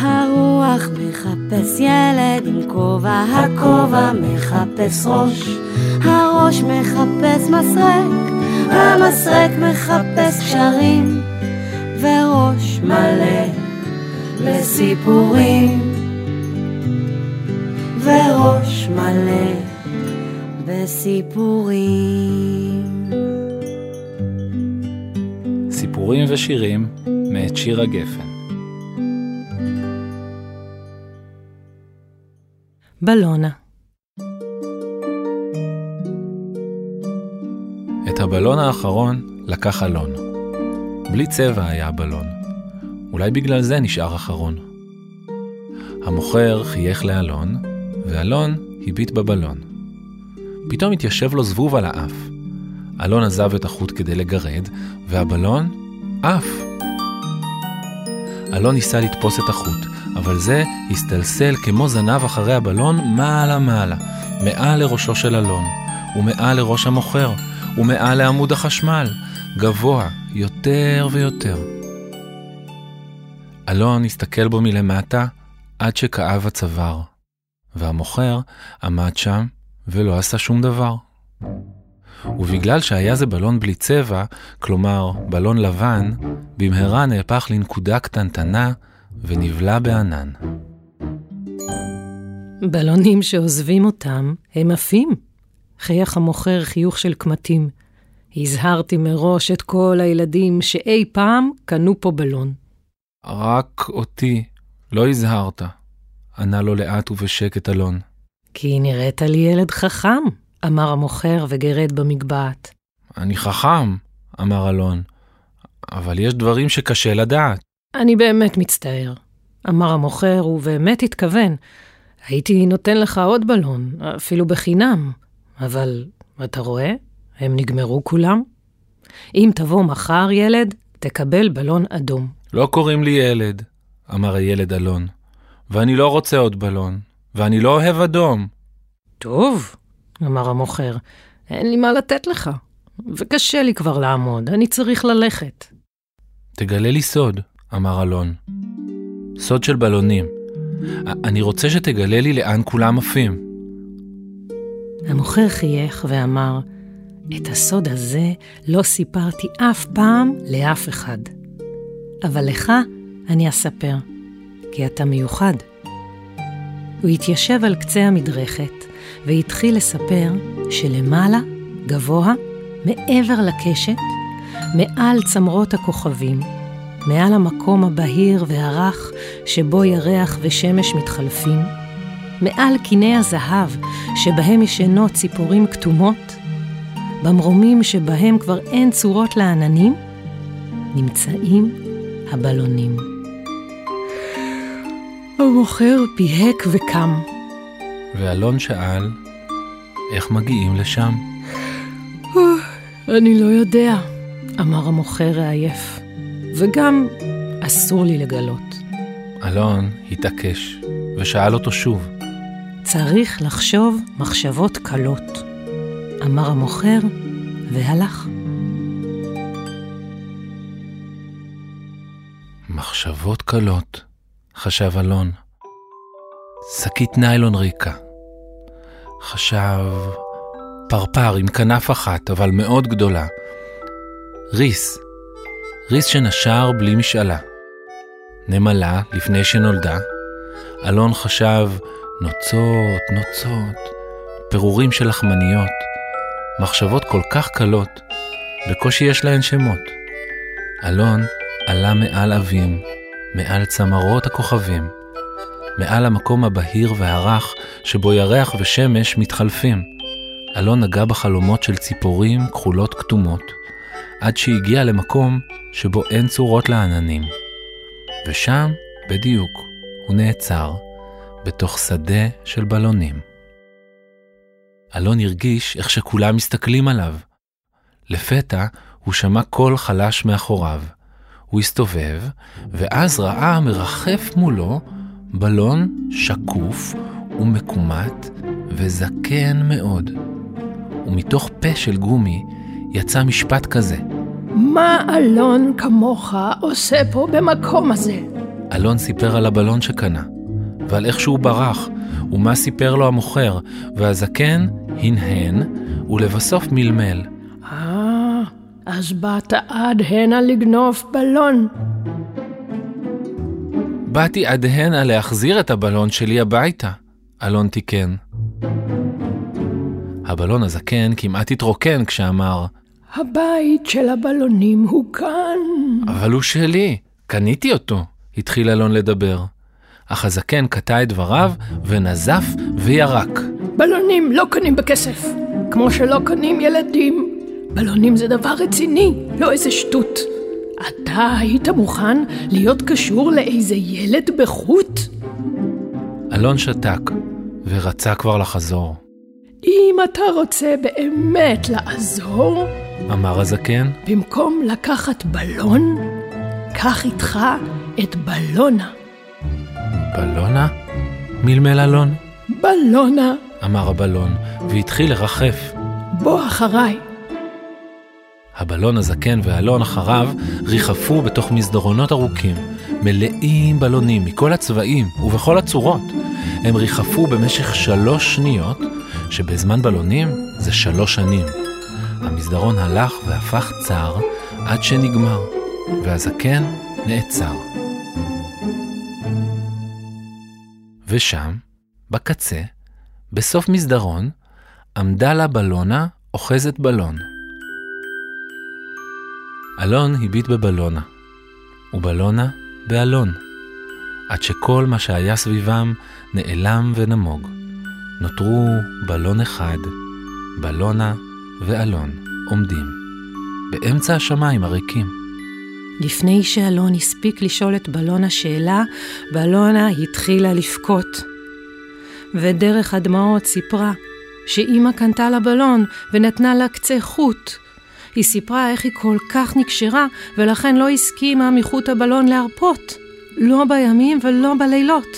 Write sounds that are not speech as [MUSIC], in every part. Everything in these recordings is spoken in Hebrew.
הרוח מחפש ילד עם כובע, הכובע מחפש ראש, הראש מחפש מסרק, המסרק מחפש קשרים, וראש מלא בסיפורים, וראש מלא בסיפורים. סיפורים ושירים מאת שירה גפן. בלונה. את הבלון האחרון לקח אלון. בלי צבע היה הבלון. אולי בגלל זה נשאר אחרון. המוכר חייך לאלון, ואלון הביט בבלון. פתאום התיישב לו זבוב על האף. אלון עזב את החוט כדי לגרד, והבלון עף. אלון ניסה לתפוס את החוט, אבל זה הסתלסל כמו זנב אחרי הבלון מעלה-מעלה, מעל לראשו של אלון, ומעל לראש המוכר, ומעל לעמוד החשמל, גבוה יותר ויותר. אלון הסתכל בו מלמטה עד שכאב הצוואר, והמוכר עמד שם ולא עשה שום דבר. ובגלל שהיה זה בלון בלי צבע, כלומר בלון לבן, במהרה נהפך לנקודה קטנטנה ונבלע בענן. בלונים שעוזבים אותם, הם עפים. חייך המוכר חיוך של קמטים. הזהרתי מראש את כל הילדים שאי פעם קנו פה בלון. רק אותי לא הזהרת, ענה לו לאט ובשקט אלון. כי נראית לי ילד חכם, אמר המוכר וגרד במגבעת. אני חכם, אמר אלון, אבל יש דברים שקשה לדעת. אני באמת מצטער, אמר המוכר, ובאמת התכוון. הייתי נותן לך עוד בלון, אפילו בחינם, אבל אתה רואה? הם נגמרו כולם. אם תבוא מחר, ילד, תקבל בלון אדום. לא קוראים לי ילד, אמר הילד אלון, ואני לא רוצה עוד בלון, ואני לא אוהב אדום. טוב, אמר המוכר, אין לי מה לתת לך, וקשה לי כבר לעמוד, אני צריך ללכת. תגלה לי סוד, אמר אלון. סוד של בלונים. אני רוצה שתגלה לי לאן כולם עפים. המוכר חייך ואמר, את הסוד הזה לא סיפרתי אף פעם לאף אחד. אבל לך אני אספר, כי אתה מיוחד. הוא התיישב על קצה המדרכת והתחיל לספר שלמעלה, גבוה, מעבר לקשת, מעל צמרות הכוכבים, מעל המקום הבהיר והרך שבו ירח ושמש מתחלפים, מעל קיני הזהב שבהם ישנות ציפורים כתומות, במרומים שבהם כבר אין צורות לעננים, נמצאים הבלונים. המוכר פיהק וקם. ואלון שאל, איך מגיעים לשם? אני לא יודע, אמר המוכר העייף, וגם אסור לי לגלות. אלון התעקש, ושאל אותו שוב. צריך לחשוב מחשבות קלות, אמר המוכר, והלך. מחשבות קלות, חשב אלון. שקית ניילון ריקה. חשב פרפר עם כנף אחת, אבל מאוד גדולה. ריס, ריס שנשר בלי משאלה. נמלה לפני שנולדה. אלון חשב נוצות, נוצות, פירורים של לחמניות, מחשבות כל כך קלות, בקושי יש להן שמות. אלון עלה מעל אבים, מעל צמרות הכוכבים, מעל המקום הבהיר והרך שבו ירח ושמש מתחלפים. אלון נגע בחלומות של ציפורים כחולות כתומות, עד שהגיע למקום שבו אין צורות לעננים. ושם, בדיוק, הוא נעצר, בתוך שדה של בלונים. אלון הרגיש איך שכולם מסתכלים עליו. לפתע הוא שמע קול חלש מאחוריו. הוא הסתובב, ואז ראה מרחף מולו בלון שקוף ומקומט וזקן מאוד. ומתוך פה של גומי יצא משפט כזה, מה אלון כמוך עושה פה במקום הזה? אלון סיפר על הבלון שקנה, ועל איך שהוא ברח, ומה סיפר לו המוכר, והזקן הנהן, ולבסוף מלמל. אה, אז באת עד הנה לגנוב בלון. באתי עד הנה להחזיר את הבלון שלי הביתה, אלון תיקן. הבלון הזקן כמעט התרוקן כשאמר, הבית של הבלונים הוא כאן. אבל הוא שלי, קניתי אותו, התחיל אלון לדבר. אך הזקן קטע את דבריו ונזף וירק. בלונים לא קונים בכסף, כמו שלא קונים ילדים. בלונים זה דבר רציני, לא איזה שטות. אתה היית מוכן להיות קשור לאיזה ילד בחוט? אלון שתק, ורצה כבר לחזור. אם אתה רוצה באמת לעזור, אמר הזקן, במקום לקחת בלון, קח איתך את בלונה. בלונה? מלמל אלון. בלונה, אמר הבלון, והתחיל לרחף. בוא אחריי. הבלון הזקן ואלון אחריו ריחפו בתוך מסדרונות ארוכים, מלאים בלונים מכל הצבעים ובכל הצורות. הם ריחפו במשך שלוש שניות, שבזמן בלונים זה שלוש שנים. המסדרון הלך והפך צר עד שנגמר, והזקן נעצר. ושם, בקצה, בסוף מסדרון, עמדה לה בלונה אוחזת בלון. אלון הביט בבלונה, ובלונה באלון, עד שכל מה שהיה סביבם נעלם ונמוג. נותרו בלון אחד, בלונה ואלון עומדים, באמצע השמיים הריקים. לפני שאלון הספיק לשאול את בלונה שאלה, בלונה התחילה לבכות. ודרך הדמעות סיפרה שאימא קנתה לה בלון ונתנה לה קצה חוט. היא סיפרה איך היא כל כך נקשרה, ולכן לא הסכימה מחוט הבלון להרפות. לא בימים ולא בלילות.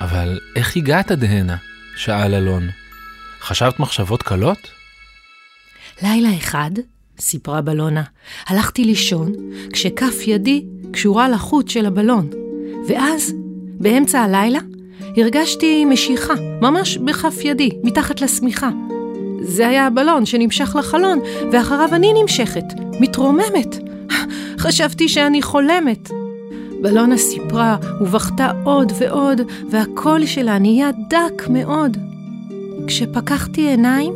אבל איך הגעת עד הנה? שאל אלון. חשבת מחשבות קלות? לילה אחד, סיפרה בלונה, הלכתי לישון כשכף ידי קשורה לחוט של הבלון, ואז, באמצע הלילה, הרגשתי משיכה, ממש בכף ידי, מתחת לשמיכה. זה היה הבלון שנמשך לחלון, ואחריו אני נמשכת, מתרוממת. חשבתי שאני חולמת. בלונה סיפרה ובכתה עוד ועוד, והקול שלה נהיה דק מאוד. כשפקחתי עיניים,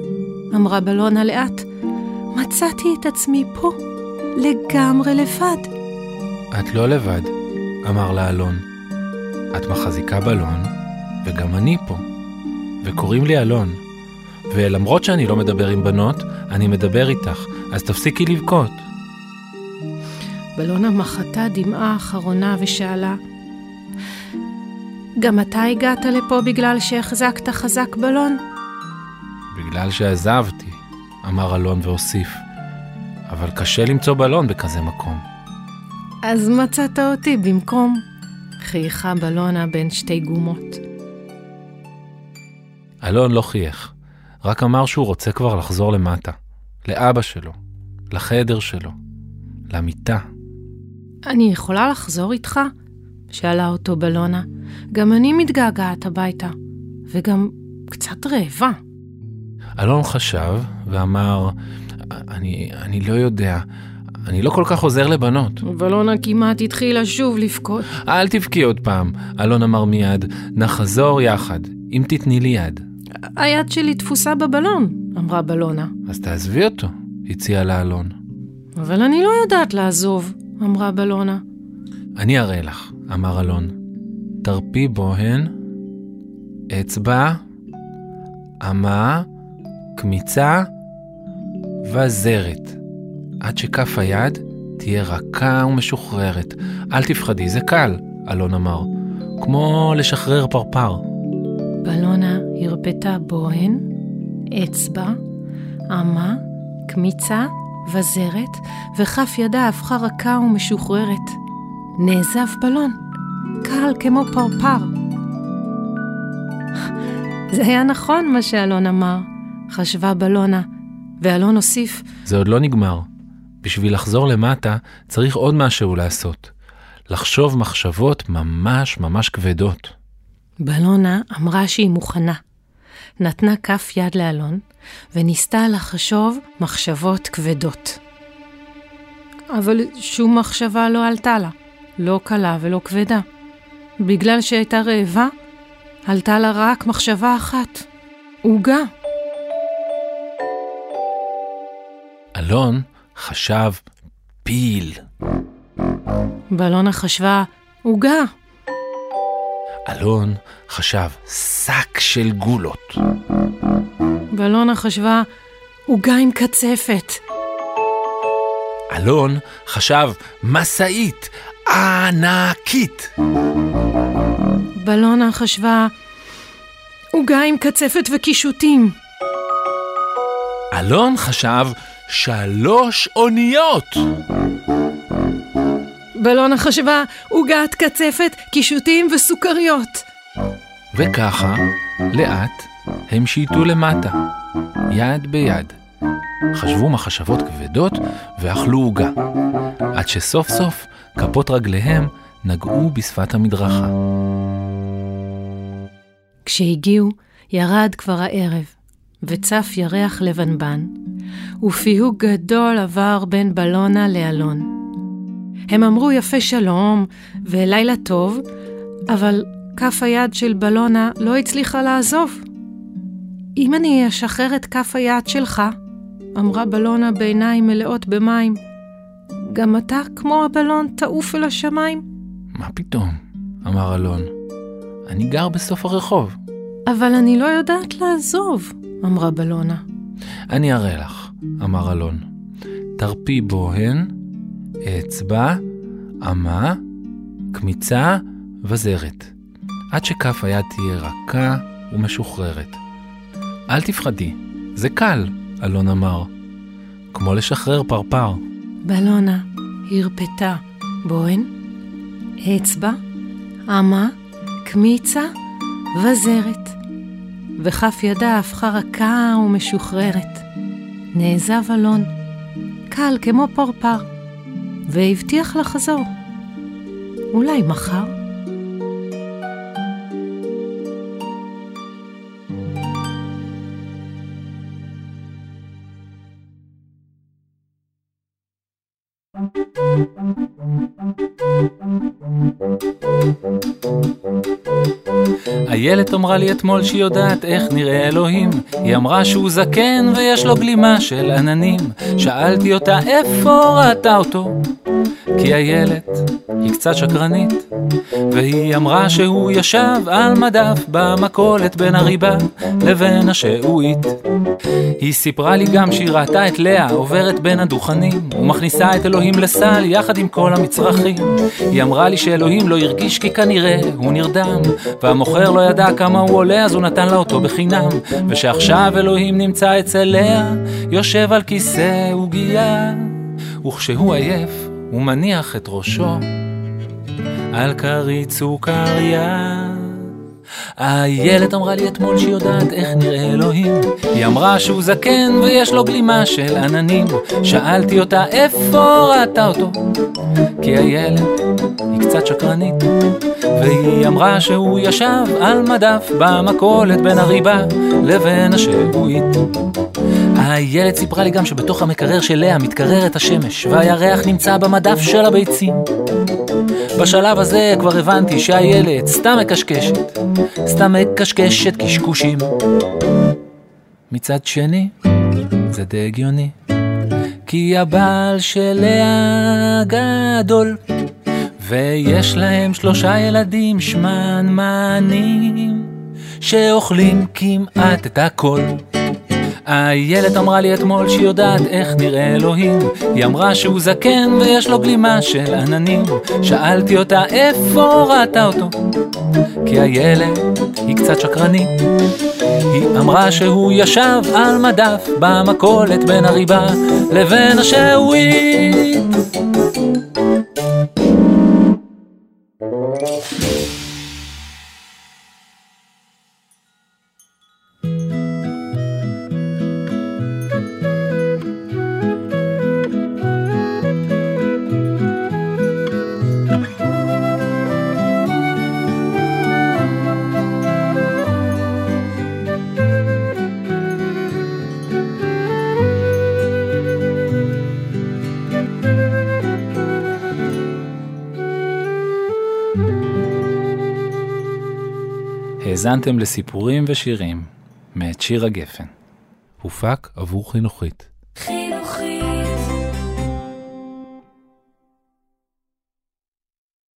אמרה בלונה לאט, מצאתי את עצמי פה, לגמרי לבד. את לא לבד, אמר לה אלון. את מחזיקה בלון, וגם אני פה. וקוראים לי אלון. ולמרות שאני לא מדבר עם בנות, אני מדבר איתך, אז תפסיקי לבכות. בלונה מחתה דמעה אחרונה ושאלה, גם אתה הגעת לפה בגלל שהחזקת חזק בלון? בגלל שעזבתי, אמר אלון והוסיף. אבל קשה למצוא בלון בכזה מקום. אז מצאת אותי במקום. חייכה בלונה בין שתי גומות. אלון לא חייך, רק אמר שהוא רוצה כבר לחזור למטה, לאבא שלו, לחדר שלו, למיטה. אני יכולה לחזור איתך? שאלה אותו בלונה. גם אני מתגעגעת הביתה, וגם קצת רעבה. אלון חשב ואמר, אני, אני לא יודע, אני לא כל כך עוזר לבנות. בלונה כמעט התחילה שוב לבכות. אל תבכי עוד פעם, אלון אמר מיד, נחזור יחד, אם תתני לי יד. היד שלי תפוסה בבלון, אמרה בלונה. אז תעזבי אותו, הציע לה אלון. אבל אני לא יודעת לעזוב, אמרה בלונה. אני אראה לך, אמר אלון. תרפי בוהן, אצבע, אמה, קמיצה וזרת. עד שכף היד תהיה רכה ומשוחררת. אל תפחדי, זה קל, אלון אמר. כמו לשחרר פרפר. בלונה הרפתה בוהן, אצבע, אמה, קמיצה וזרת, וכף ידה הפכה רכה ומשוחררת. נעזב בלון, קל כמו פרפר. [LAUGHS] זה היה נכון מה שאלון אמר, חשבה בלונה, ואלון הוסיף, זה עוד לא נגמר. בשביל לחזור למטה צריך עוד משהו לעשות. לחשוב מחשבות ממש ממש כבדות. בלונה אמרה שהיא מוכנה. נתנה כף יד לאלון, וניסתה לחשוב מחשבות כבדות. אבל שום מחשבה לא עלתה לה, לא קלה ולא כבדה. בגלל שהייתה רעבה, עלתה לה רק מחשבה אחת, עוגה. אלון חשב פיל. בלונה חשבה, עוגה. אלון חשב שק של גולות. בלונה חשבה, עוגה עם קצפת. אלון חשב משאית ענקית. בלונה חשבה, עוגה עם קצפת וקישוטים. אלון חשב שלוש אוניות. בלונה חשבה, עוגת קצפת, קישוטים וסוכריות. וככה, לאט, הם שייטו למטה, יד ביד. חשבו מחשבות כבדות ואכלו עוגה, עד שסוף סוף כפות רגליהם נגעו בשפת המדרכה. כשהגיעו, ירד כבר הערב, וצף ירח לבנבן, ופיהוג גדול עבר בין בלונה לאלון. הם אמרו יפה שלום ולילה טוב, אבל כף היד של בלונה לא הצליחה לעזוב. אם אני אשחרר את כף היד שלך, אמרה בלונה בעיניים מלאות במים, גם אתה, כמו הבלון, תעוף אל השמיים? מה פתאום? אמר אלון. אני גר בסוף הרחוב. אבל אני לא יודעת לעזוב, אמרה בלונה. אני אראה לך, אמר אלון. תרפי בוהן, אצבע, אמה, קמיצה וזרת, עד שכף היד תהיה רכה ומשוחררת. אל תפחדי, זה קל, אלון אמר, כמו לשחרר פרפר. בלונה הרפתה בוהן, אצבע, אמה, קמיצה וזרת, וכף ידה הפכה רכה ומשוחררת. נעזב אלון, קל כמו פרפר, והבטיח לחזור. אולי מחר? איילת אמרה לי אתמול שהיא יודעת איך נראה אלוהים. היא אמרה שהוא זקן ויש לו גלימה של עננים. שאלתי אותה איפה ראתה אותו? כי איילת היא קצת שקרנית, והיא אמרה שהוא ישב על מדף במכולת בין הריבה לבין השעועית. היא סיפרה לי גם שהיא ראתה את לאה עוברת בין הדוכנים ומכניסה את אלוהים לסל יחד עם כל המצרכים. היא אמרה לי שאלוהים לא הרגיש כי כנראה הוא נרדם, והמוכר לא ידע כמה הוא עולה אז הוא נתן לה אותו בחינם, ושעכשיו אלוהים נמצא אצל לאה, יושב על כיסא עוגייה, וכשהוא עייף הוא מניח את ראשו על כרית סוכריה. הילד אמרה לי אתמול שהיא יודעת איך נראה אלוהים. היא אמרה שהוא זקן ויש לו גלימה של עננים. שאלתי אותה איפה ראתה אותו? כי הילד היא קצת שקרנית. והיא אמרה שהוא ישב על מדף במכולת בין הריבה לבין השעועית. הילד סיפרה לי גם שבתוך המקרר של לאה מתקררת השמש, והירח נמצא במדף של הביצים. בשלב הזה כבר הבנתי שהילד סתם מקשקשת, סתם מקשקשת קשקושים. מצד שני, זה די הגיוני, כי הבעל של לאה גדול, ויש להם שלושה ילדים שמנמנים, שאוכלים כמעט את הכל. הילד אמרה לי אתמול שהיא יודעת איך נראה אלוהים. היא אמרה שהוא זקן ויש לו גלימה של עננים. שאלתי אותה איפה ראתה אותו? כי הילד היא קצת שקרנית. היא אמרה שהוא ישב על מדף במכולת בין הריבה לבין השעועית האזנתם לסיפורים ושירים מאת שיר הגפן. הופק עבור חינוכית.